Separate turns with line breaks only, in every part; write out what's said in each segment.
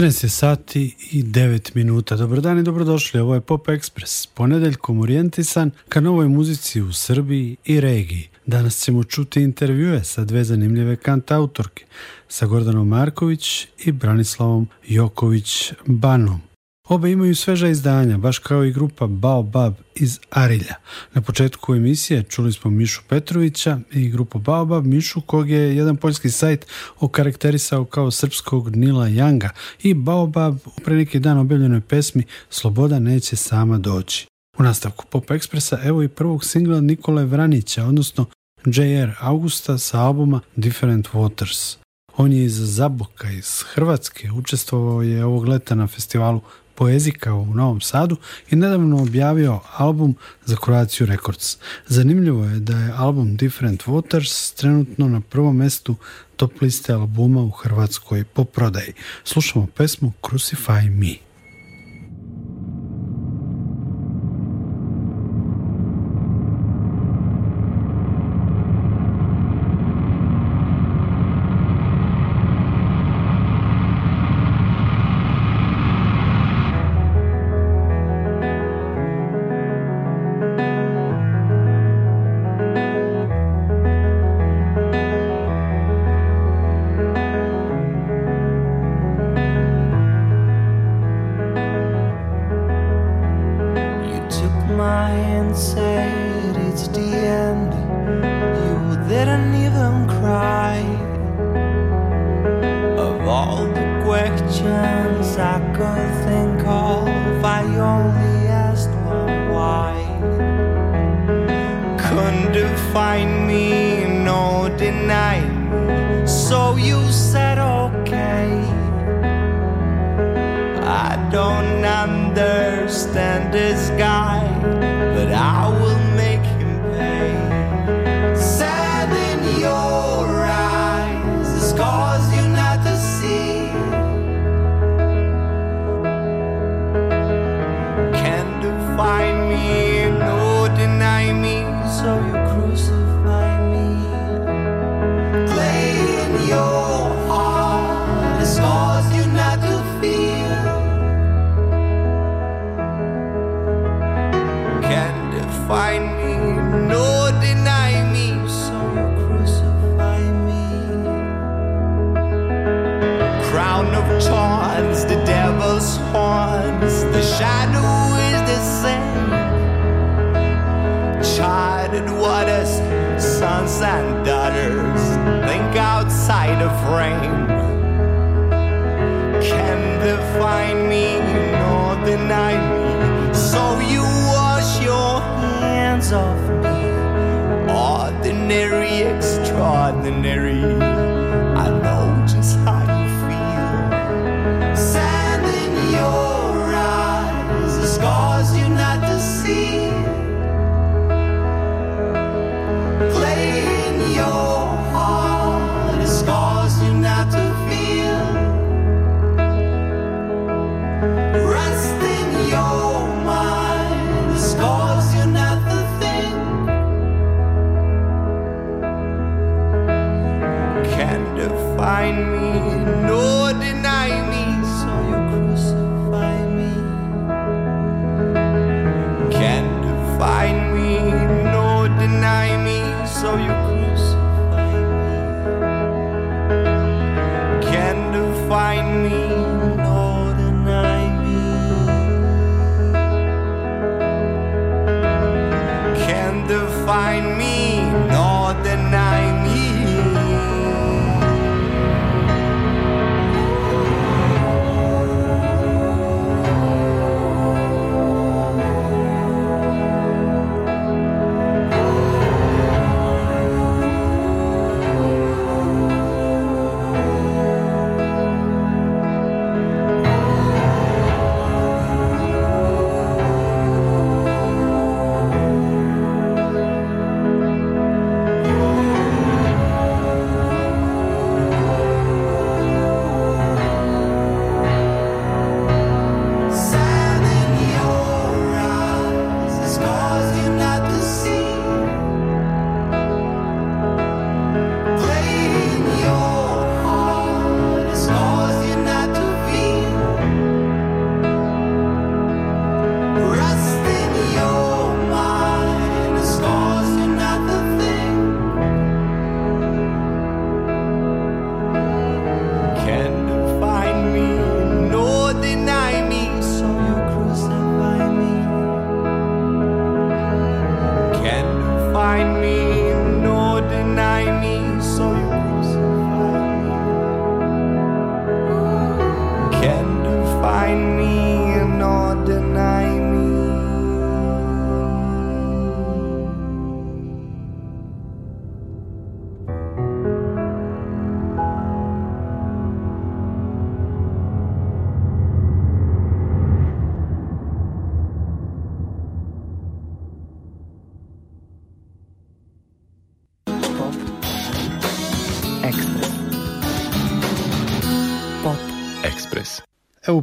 14 sati i 9 minuta. Dobar dan i dobrodošli. Ovo je Pop Express, ponedeljkom orijentisan ka novoj muzici u Srbiji i regiji. Danas ćemo čuti intervjue sa dve zanimljive kanta autorke, sa Gordanom Marković i Branislavom Joković Banom. Obe imaju sveža izdanja, baš kao i grupa Baobab iz Arilja. Na početku emisije čuli smo Mišu Petrovića i grupu Baobab Mišu, kog je jedan poljski sajt okarakterisao kao srpskog Nila Janga i Baobab u dan objavljenoj pesmi Sloboda neće sama doći. U nastavku Pop Ekspresa evo i prvog singla Nikole Vranića, odnosno JR Augusta sa albuma Different Waters. On je iz Zaboka, iz Hrvatske, učestvovao je ovog leta na festivalu poezika u Novom Sadu i nedavno objavio album za Croatia Records. Zanimljivo je da je album Different Waters trenutno na prvom mestu top liste albuma u Hrvatskoj po prodaji. Slušamo pesmu Crucify Me.
find me, no deny. me. So you said okay. I don't understand this shine.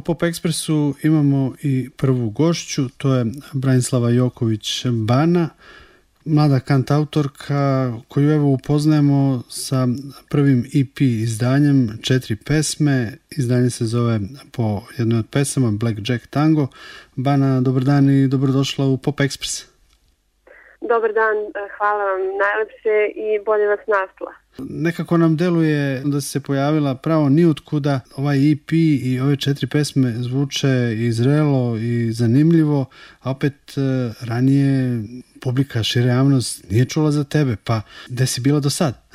Pop Expressu imamo i prvu gošću, to je Branislava Joković-Bana, mlada kantautorka koju evo upoznajemo sa prvim EP izdanjem, četiri pesme, izdanje se zove po jednoj od pesama Black Jack Tango. Bana, dobar dan i dobrodošla u Pop Express.
Dobar dan, hvala vam najlepše i bolje vas nastala.
Nekako nam deluje da se pojavila pravo kuda. ovaj EP i ove četiri pesme zvuče i zrelo i zanimljivo, a opet e, ranije publika, šire javnost nije čula za tebe, pa gde si bila do sad?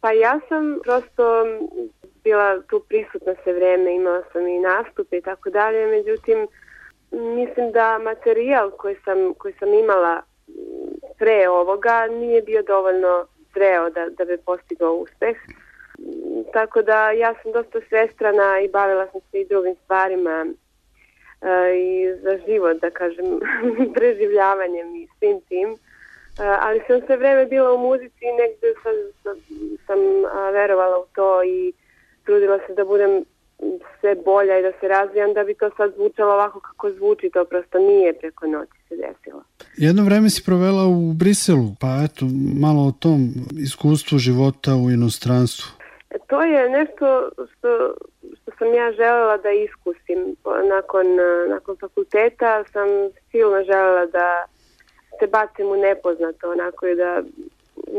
pa ja sam prosto bila tu prisutna sve vreme, imala sam i nastupe i tako dalje, međutim mislim da materijal koji sam, koji sam imala pre ovoga nije bio dovoljno streo da, da bi postigao uspjeh. Tako da ja sam dosta svestrana i bavila sam se i drugim stvarima e, i za život, da kažem, preživljavanjem i svim tim. E, ali sam sve vrijeme bila u muzici i negdje sam, sam verovala u to i trudila se da budem sve bolja i da se razvijam da bi to sad zvučalo ovako kako zvuči, to prosto nije preko noći se desilo.
Jedno vreme si provela u Briselu, pa eto, malo o tom iskustvu života u inostranstvu.
E, to je nešto što, što sam ja želela da iskusim. Nakon, e, nakon fakulteta sam silno želela da se bacim u nepoznato, onako i da,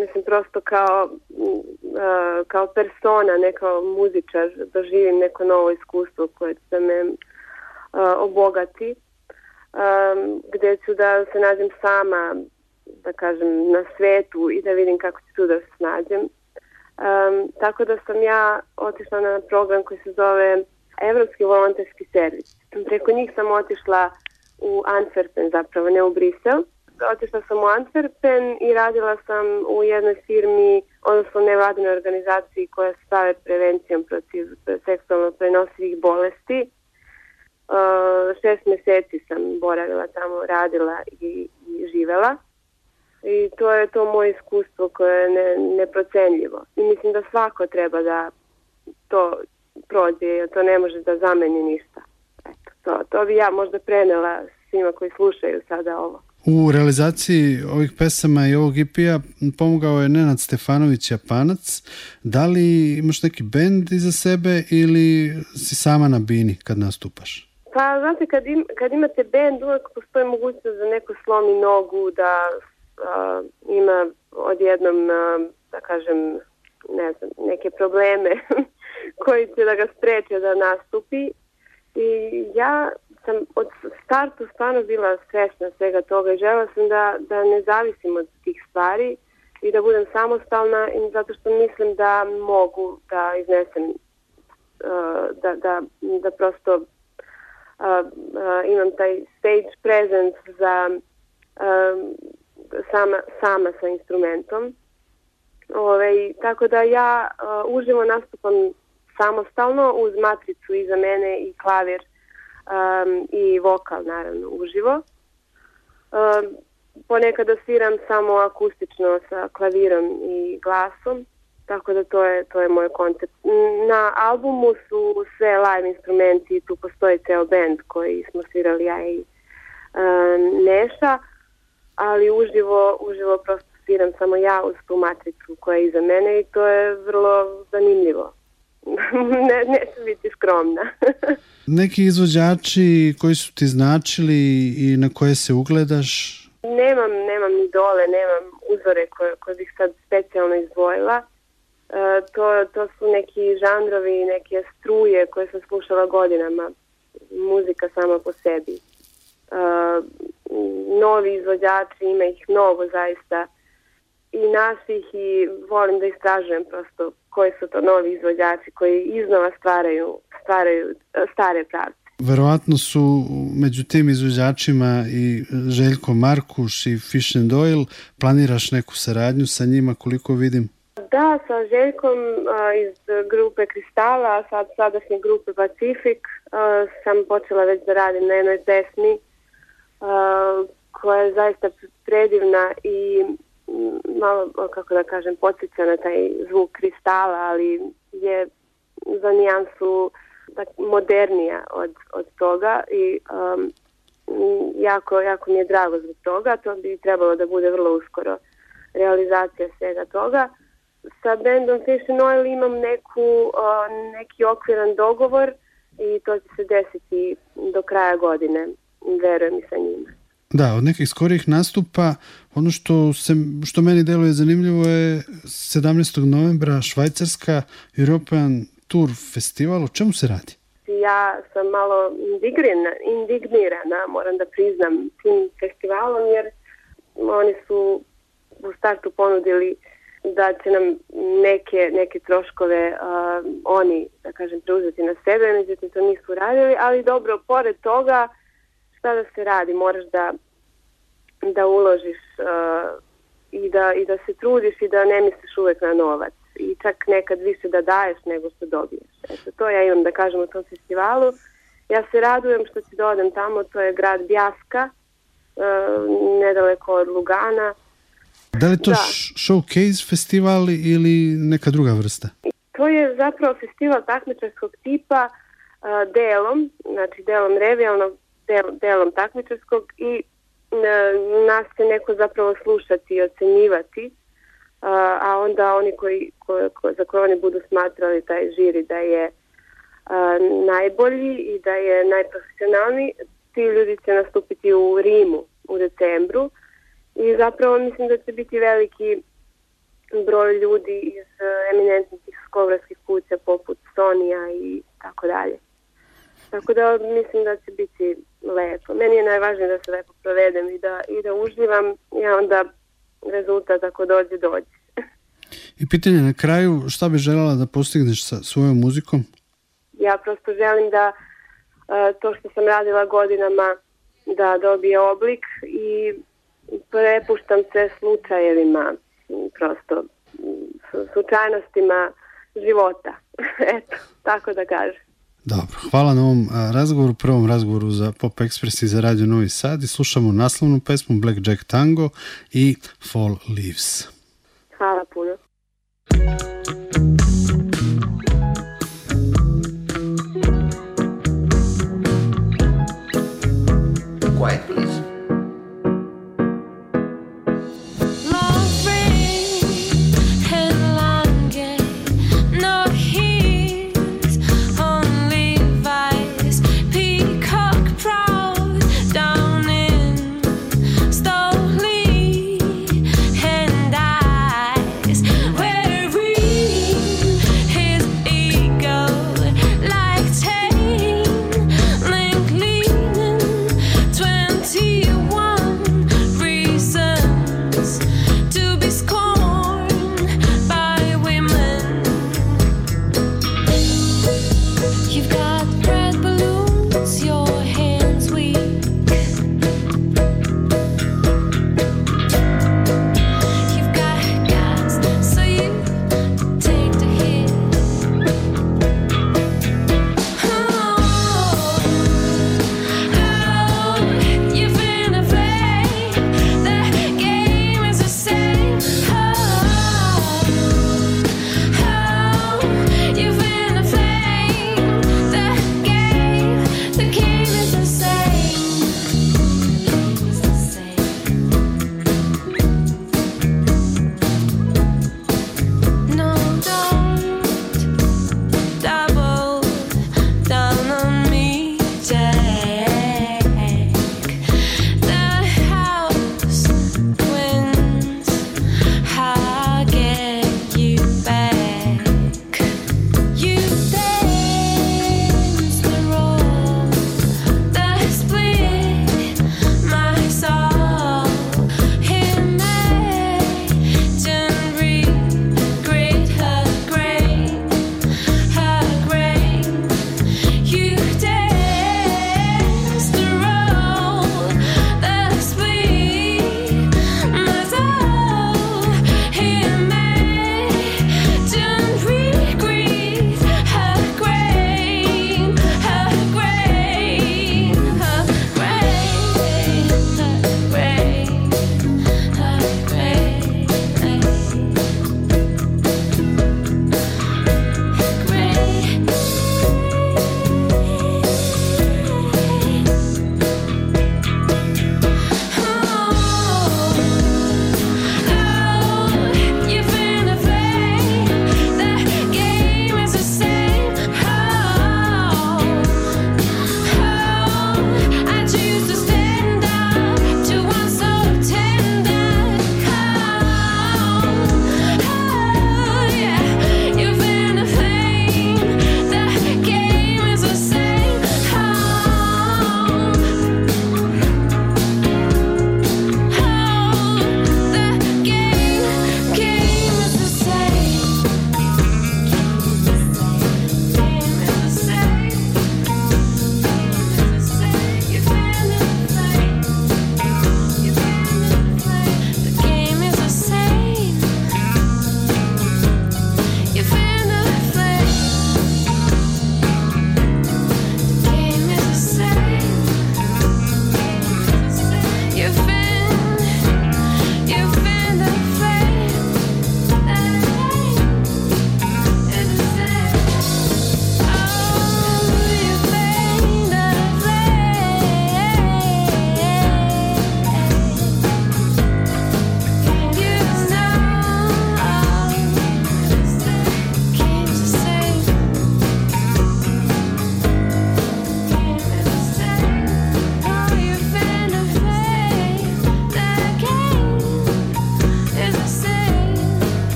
mislim, prosto kao, e, kao persona, ne kao muzičar, doživim neko novo iskustvo koje će me obogati um, gdje ću da se nađem sama, da kažem, na svetu i da vidim kako ću tu da se snađem. Um, tako da sam ja otišla na program koji se zove Evropski volonterski servis. Preko njih sam otišla u Antwerpen, zapravo ne u Brisel. Otišla sam u Antwerpen i radila sam u jednoj firmi, odnosno nevladinoj organizaciji koja se stave prevencijom protiv seksualno prenosivih bolesti Eh, šest mjeseci sam boravila tamo, radila i, i živela. I to je to moje iskustvo koje je ne, neprocenljivo. I mislim da svako treba da to prođe, jer to ne može da zameni ništa. Eto, to, to bi ja možda prenela svima koji slušaju sada ovo.
U realizaciji ovih pesama i ovog IP-a e pomogao je Nenad Stefanović Japanac. Da li imaš neki bend iza sebe ili si sama na bini kad nastupaš?
Pa znate, kad, im, kad imate bend uvijek postoji mogućnost da neko slomi nogu, da ima odjednom, a, da kažem, ne znam, neke probleme koji će da ga spreče da nastupi. I ja sam od startu stvarno bila svesna svega toga i žela sam da, da ne zavisim od tih stvari i da budem samostalna i zato što mislim da mogu da iznesem da, da, da prosto imam taj stage presence za sama, sama sa instrumentom. Ove, tako da ja uživo nastupam samostalno uz matricu iza mene i klavir i vokal naravno uživo. Um, ponekada sviram samo akustično sa klavirom i glasom. Tako da to je, to je moj koncept. Na albumu su sve live instrumenti, tu postoji ceo band koji smo svirali ja i e, Neša, ali uživo, uživo prosto samo ja uz tu matricu koja je iza mene i to je vrlo zanimljivo. ne, neću biti skromna.
Neki izvođači koji su ti značili i na koje se ugledaš?
Nemam, nemam idole, dole, nemam uzore koje, koje bih sad specijalno izdvojila. E, to, to su neki žanrovi, neke struje koje sam slušala godinama. Muzika sama po sebi. E, novi izvođači, ima ih mnogo zaista i naših i volim da istražujem prosto koji su to novi izvođači koji iznova stvaraju, stvaraju e, stare pravce.
Verovatno su među tim izvođačima i Željko Markuš i Fish and Oil. Planiraš neku saradnju sa njima koliko vidim?
Da, sa Željkom iz grupe Kristala, a sad sadašnje grupe Pacifik, sam počela već da radim na jednoj pesmi koja je zaista predivna i malo, kako da kažem, podsjeća na taj zvuk kristala, ali je za nijansu tak, modernija od, od toga i jako, jako mi je drago zbog toga. To bi trebalo da bude vrlo uskoro realizacija svega toga sa bendom Fiction Oil imam neku, neki okviran dogovor i to će se desiti do kraja godine. Verujem i sa njima.
Da, od nekih skorijih nastupa, ono što, se, što meni deluje zanimljivo je 17. novembra Švajcarska European Tour Festival. O čemu se radi?
Ja sam malo indignirana, indignirana moram da priznam, tim festivalom jer oni su u startu ponudili da će nam neke, neke troškove oni, da kažem, preuzeti na sebe, međutim to nisu radili, ali dobro, pored toga, šta da se radi, moraš da, da uložiš i, da, i da se trudiš i da ne misliš uvek na novac i čak nekad više da daješ nego što dobiješ. Eto, to ja imam da kažem u tom festivalu. Ja se radujem što ću dodam tamo, to je grad Bjaska, nedaleko od Lugana,
da li to da. showcase festival ili neka druga vrsta?
To je zapravo festival takmičarskog tipa e, delom, znači delom revijalnog, delom, delom takmičarskog i e, nas će neko zapravo slušati i ocenjivati, e, a onda oni koji, za koje oni budu smatrali taj žiri da je najbolji i da je najprofesionalniji, ti ljudi će nastupiti u Rimu u decembru i zapravo mislim da će biti veliki broj ljudi iz e, eminentnih skogorskih kuća poput Sonija i tako dalje. Tako da mislim da će biti lepo. Meni je najvažnije da se lepo provedem i da, i da uživam i onda rezultat ako dođe, dođe.
I pitanje na kraju, šta bi željela da postigneš sa svojom muzikom?
Ja prosto želim da e, to što sam radila godinama da dobije oblik i prepuštam se slučajevima, prosto slučajnostima života. Eto, tako da kažem.
Dobro, hvala na ovom razgovoru, prvom razgovoru za Pop Express i za Radio Novi Sad i slušamo naslovnu pesmu Black Jack Tango i Fall Leaves.
Hvala puno.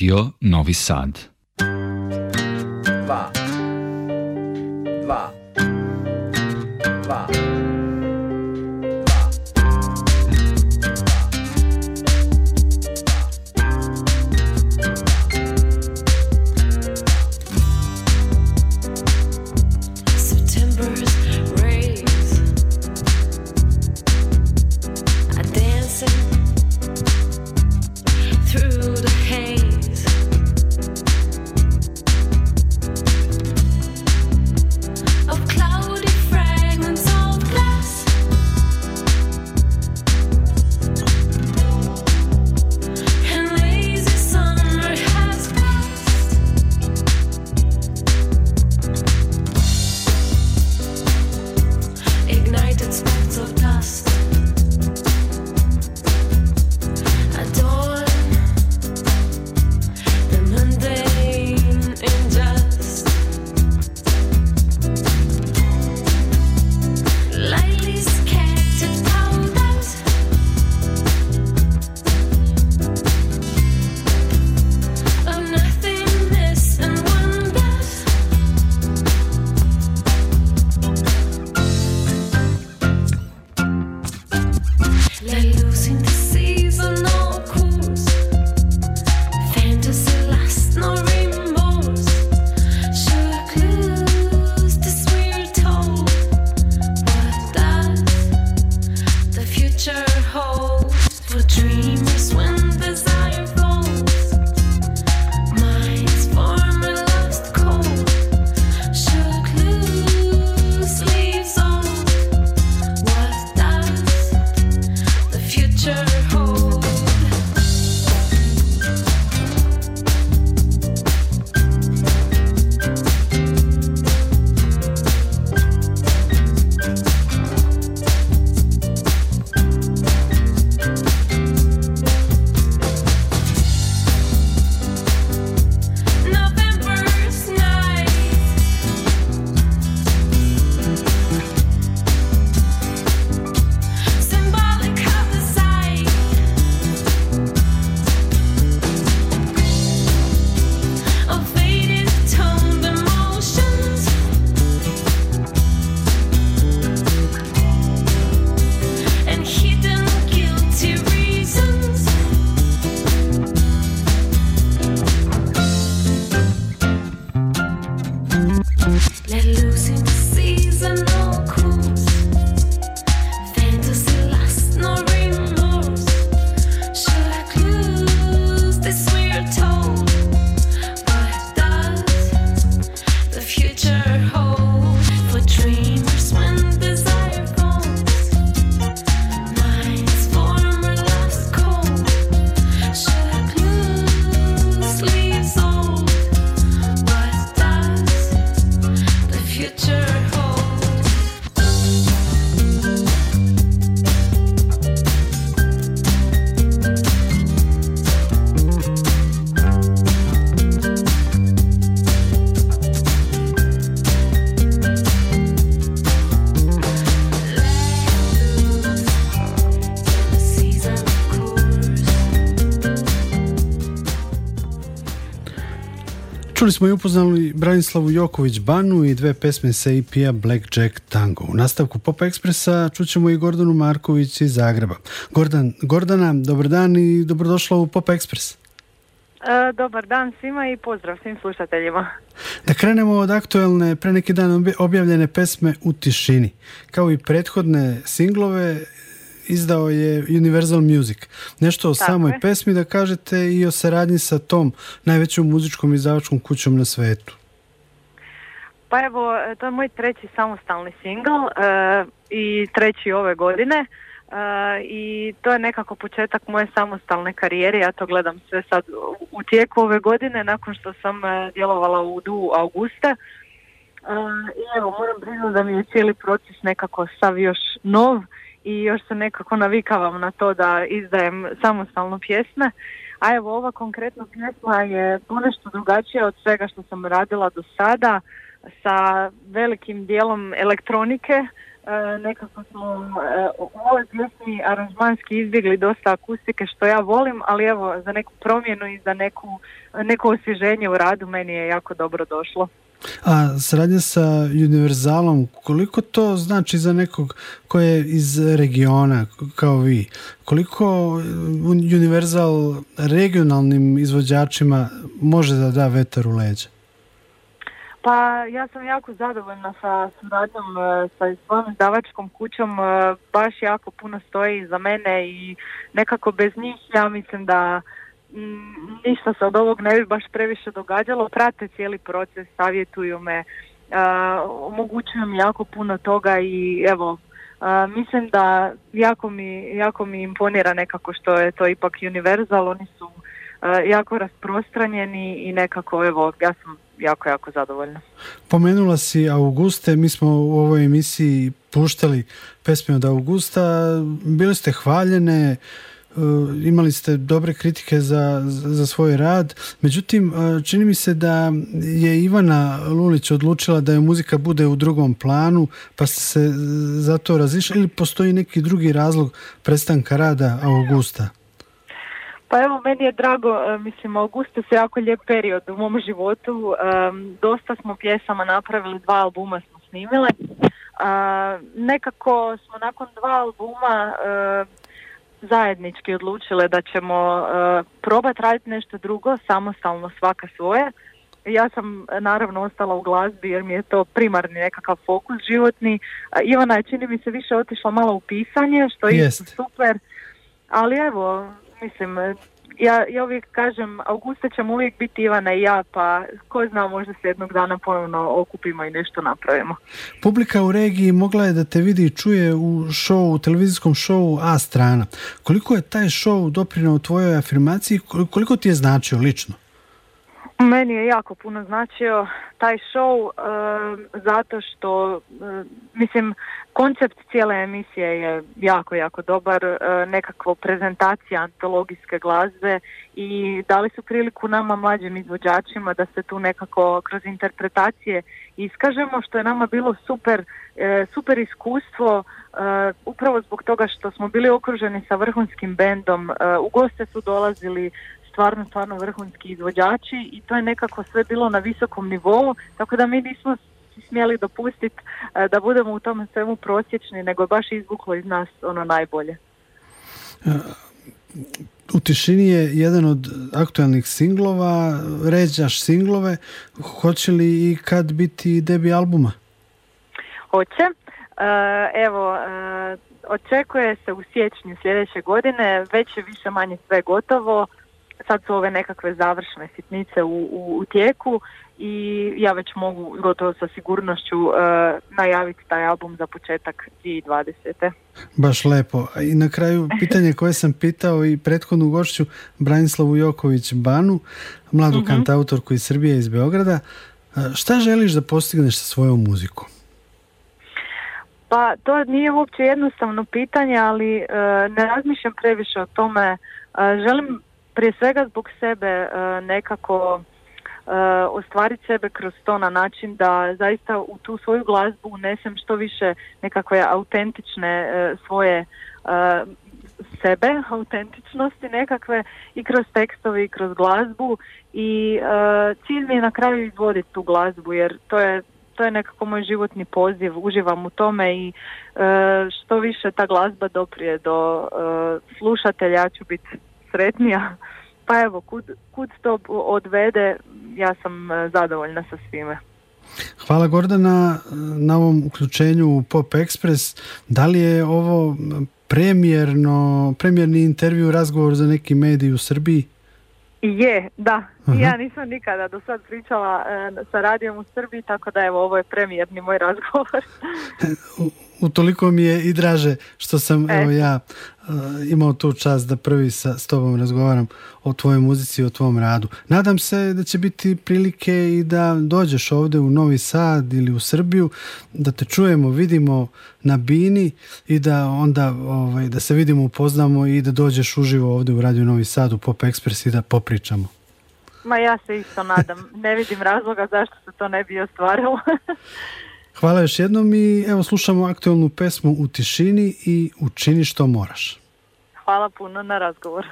dio novi sad
Čuli smo i upoznali Branislavu Joković Banu i dve pesme sa EP-a Jack Tango. U nastavku Pop Ekspresa čućemo i Gordanu Marković iz Zagreba. Gordan, Gordana, dobar dan i dobrodošla u Pop Ekspres. E,
dobar dan svima i pozdrav svim slušateljima.
Da krenemo od aktualne, pre neki dan objavljene pesme U tišini. Kao i prethodne singlove, izdao je Universal Music. Nešto o samoj pesmi da kažete i o saradnji sa tom najvećom muzičkom izdavačkom kućom na svetu.
Pa evo, to je moj treći samostalni single uh, i treći ove godine. Uh, i to je nekako početak moje samostalne karijere, ja to gledam sve sad u tijeku ove godine nakon što sam e, djelovala u Du Augusta uh, i evo moram priznati da mi je cijeli proces nekako sav još nov i još se nekako navikavam na to da izdajem samostalno pjesme. A evo ova konkretna pjesma je ponešto drugačija od svega što sam radila do sada sa velikim dijelom elektronike. E, nekako smo e, u ovoj pjesmi aranžmanski izbjegli dosta akustike što ja volim, ali evo za neku promjenu i za neku, neko osvježenje u radu meni je jako dobro došlo.
A sradnja sa Univerzalom, koliko to znači za nekog ko je iz regiona kao vi? Koliko uh, Univerzal regionalnim izvođačima može da da vetar u leđa?
Pa ja sam jako zadovoljna sa suradnjom uh, sa svojom izdavačkom kućom, uh, baš jako puno stoji za mene i nekako bez njih ja mislim da Mm, ništa se od ovog ne bi baš previše događalo, prate cijeli proces, savjetuju me, e, omogućuju mi jako puno toga i evo, e, mislim da jako mi, jako mi imponira nekako što je to ipak univerzal, oni su e, jako rasprostranjeni i nekako evo, ja sam jako, jako zadovoljna.
Pomenula si Auguste, mi smo u ovoj emisiji puštali pesmi od Augusta, bili ste hvaljene, Eh, imali ste dobre kritike za, za svoj rad, međutim eh, čini mi se da je Ivana Lulić odlučila da je muzika bude u drugom planu, pa ste se zato razišli ili postoji neki drugi razlog prestanka rada Augusta?
Pa evo, meni je drago, eh, mislim, Augusta se jako lijep period u mom životu. dosta smo pjesama napravili, dva albuma smo snimile. nekako smo nakon dva albuma zajednički odlučile da ćemo e, probati raditi nešto drugo, samostalno svaka svoje. Ja sam naravno ostala u glazbi jer mi je to primarni nekakav fokus životni. Ivana je čini mi se više otišla malo u pisanje, što je super. Ali evo, mislim, ja, ja uvijek kažem, Augusta ćemo uvijek biti Ivana i ja, pa ko zna možda se jednog dana ponovno okupimo i nešto napravimo.
Publika u regiji mogla je da te vidi i čuje u show, u televizijskom šovu A strana. Koliko je taj šov doprinao tvojoj afirmaciji, koliko ti je značio lično?
Meni je jako puno značio taj show eh, zato što, eh, mislim, Koncept cijele emisije je jako, jako dobar, e, nekakvo prezentacija antologijske glazbe i dali su priliku nama mlađim izvođačima da se tu nekako kroz interpretacije iskažemo, što je nama bilo super, e, super iskustvo e, upravo zbog toga što smo bili okruženi sa vrhunskim bendom, u goste su dolazili stvarno, stvarno vrhunski izvođači i to je nekako sve bilo na visokom nivou, tako da mi nismo si smjeli dopustiti e, da budemo u tome svemu prosječni, nego baš izvuklo iz nas ono najbolje.
U tišini je jedan od aktualnih singlova, ređaš singlove, hoće li i kad biti debi albuma?
Hoće. E, evo, e, očekuje se u siječnju sljedeće godine, već je više manje sve gotovo, sad su ove nekakve završne sitnice u, u tijeku i ja već mogu gotovo sa sigurnošću e, najaviti taj album za početak 2020.
Baš lepo. I na kraju pitanje koje sam pitao i prethodnu gošću Branislavu Joković Banu, mladu mhm. kantautorku iz Srbije iz Beograda. E, šta želiš da postigneš sa svojom muzikom?
Pa to nije uopće jednostavno pitanje, ali e, ne razmišljam previše o tome. Želim prije svega zbog sebe nekako Eh, ostvariti sebe kroz to na način da zaista u tu svoju glazbu unesem što više nekakve autentične eh, svoje eh, sebe, autentičnosti nekakve i kroz tekstovi i kroz glazbu i cilj mi je na kraju izvoditi tu glazbu jer to je to je nekako moj životni poziv, uživam u tome i što više ta glazba doprije do slušatelja, ja ću biti sretnija pa evo, kud, kud to odvede, ja sam e, zadovoljna sa svime.
Hvala Gordana na ovom uključenju u Pop Express. Da li je ovo premjerno, premjerni intervju, razgovor za neki medij u Srbiji?
Je, da. Ja nisam nikada do sad pričala e, sa radijom u Srbiji, tako da evo, ovo je premijerni moj razgovor.
U toliko mi je i draže što sam evo e. ja Eh, imao tu čast da prvi sa, s tobom razgovaram o tvojoj muzici i o tvom radu. Nadam se da će biti prilike i da dođeš ovde u Novi Sad ili u Srbiju, da te čujemo, vidimo na Bini i da onda ovaj, da se vidimo, upoznamo i da dođeš uživo ovde u Radio Novi Sad u Pop Express i da popričamo.
Ma ja se isto nadam. Ne vidim razloga zašto se to ne bi ostvarilo.
Hvala još jednom i evo slušamo aktualnu pesmu U tišini i Učini što moraš
hvala puno na razgovor.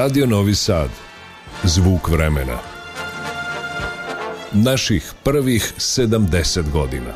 Radio Novi Sad. Zvuk vremena. Naših prvih 70 godina.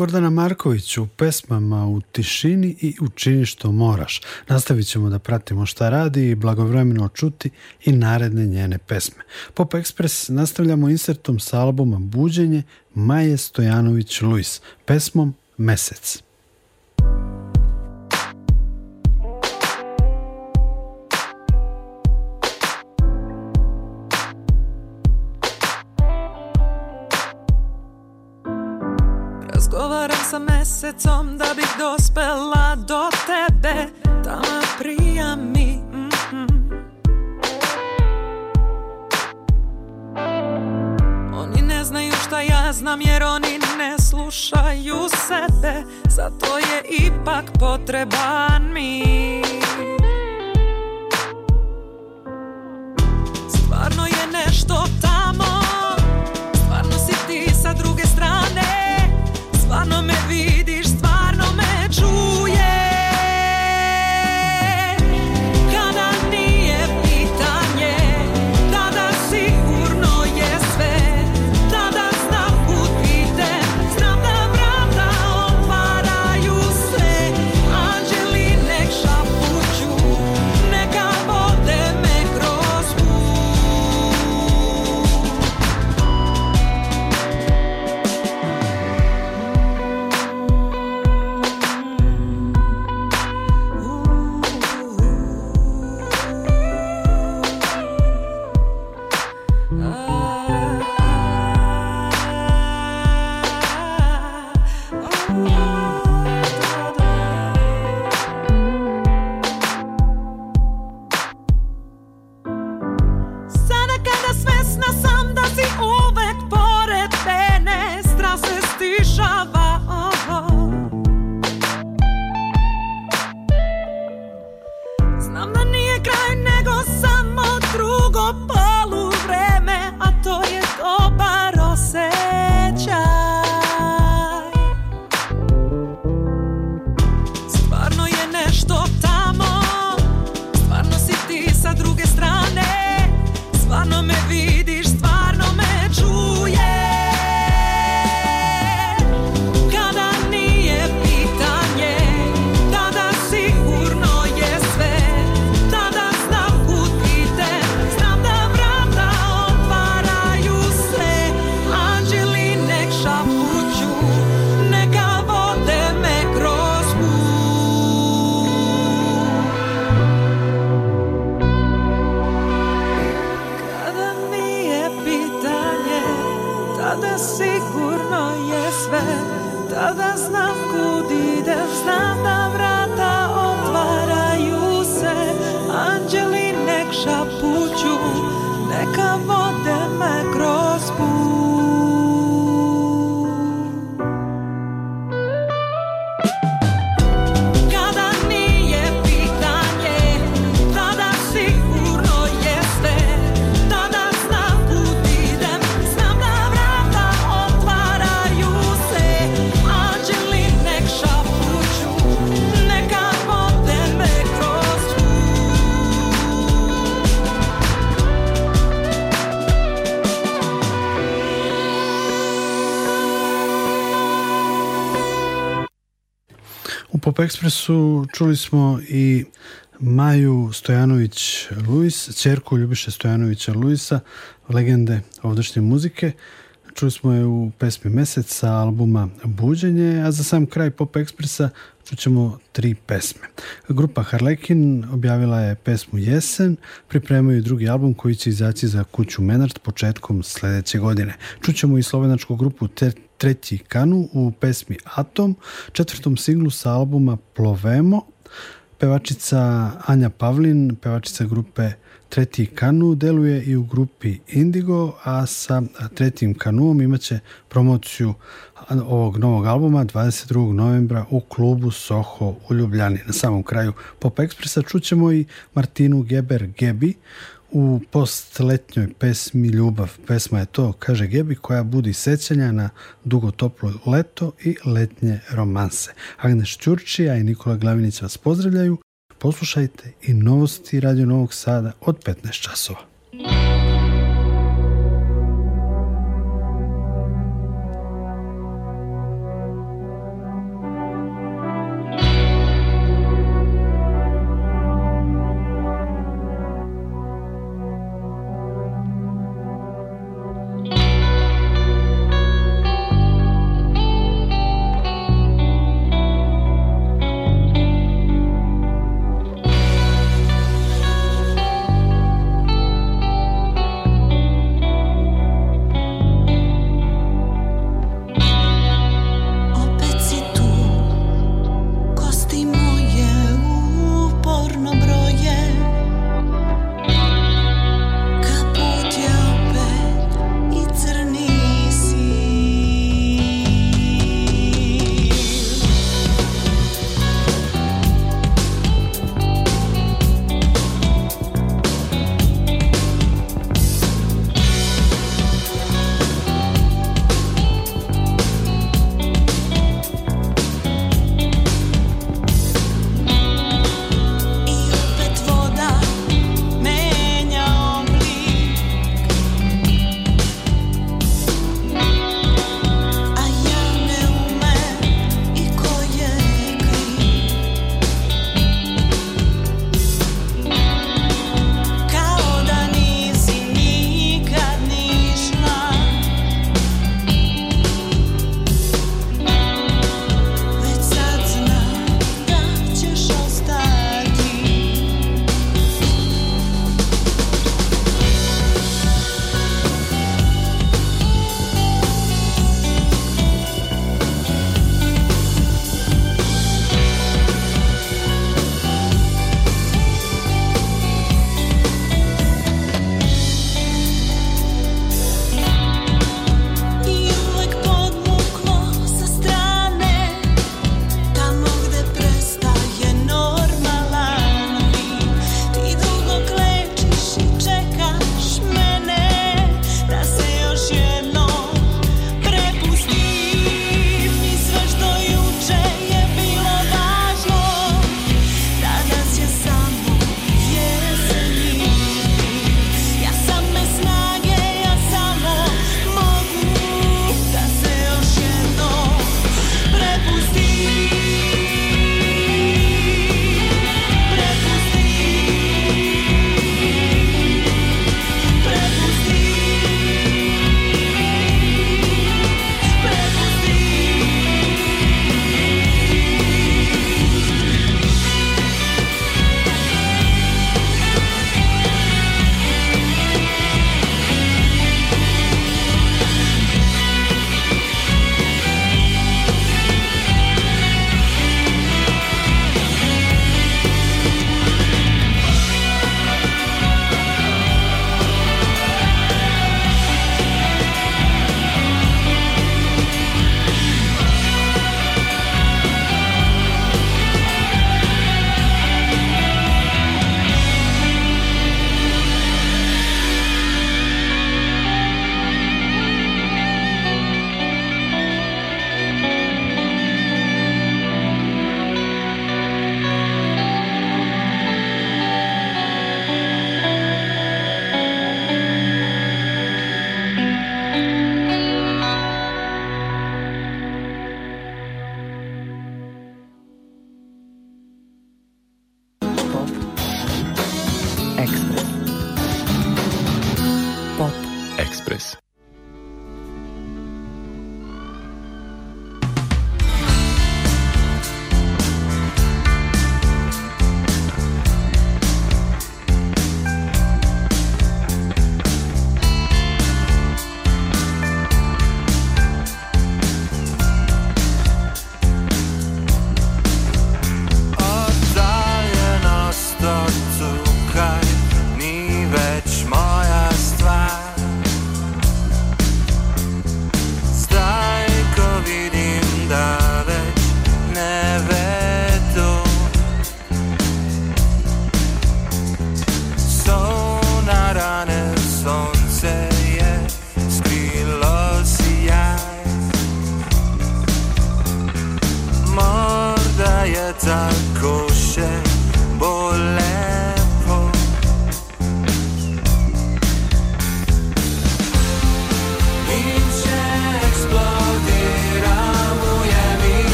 Gordana Marković u pesmama U tišini i Učini što moraš. Nastavit ćemo da pratimo šta radi i blagovremeno čuti i naredne njene pesme. Pop Express nastavljamo insertom sa albuma Buđenje Maje Stojanović Luis, pesmom Mesec. sa mesecom da bih dospela do tebe Tama prija mi mhm. Oni ne znaju šta ja znam jer oni ne slušaju sebe Zato je ipak potreban mi Ekspresu čuli smo i Maju Stojanović-Luis, čerku Ljubiše Stojanovića-Luisa, legende ovdašnje muzike. Čuli smo je u pesmi Mesec sa albuma Buđenje, a za sam kraj Pop Ekspresa čućemo tri pesme. Grupa Harlekin objavila je pesmu Jesen, pripremaju drugi album koji će izaći za kuću Menard početkom sljedeće godine. Čućemo i slovenačku grupu treći kanu u pesmi Atom, četvrtom singlu sa albuma Plovemo, pevačica Anja Pavlin, pevačica grupe Treti kanu deluje i u grupi Indigo, a sa tretim kanuom imaće promociju ovog novog albuma 22. novembra u klubu Soho u Ljubljani. Na samom kraju Pop Ekspresa čućemo i Martinu Geber Gebi u postletnjoj pesmi Ljubav pesma je to, kaže Gebi, koja budi sećanja na dugo toplo leto i letnje romanse. Agneš Ćurčija i Nikola Glavinić vas pozdravljaju. Poslušajte i novosti Radio Novog Sada od 15 časova.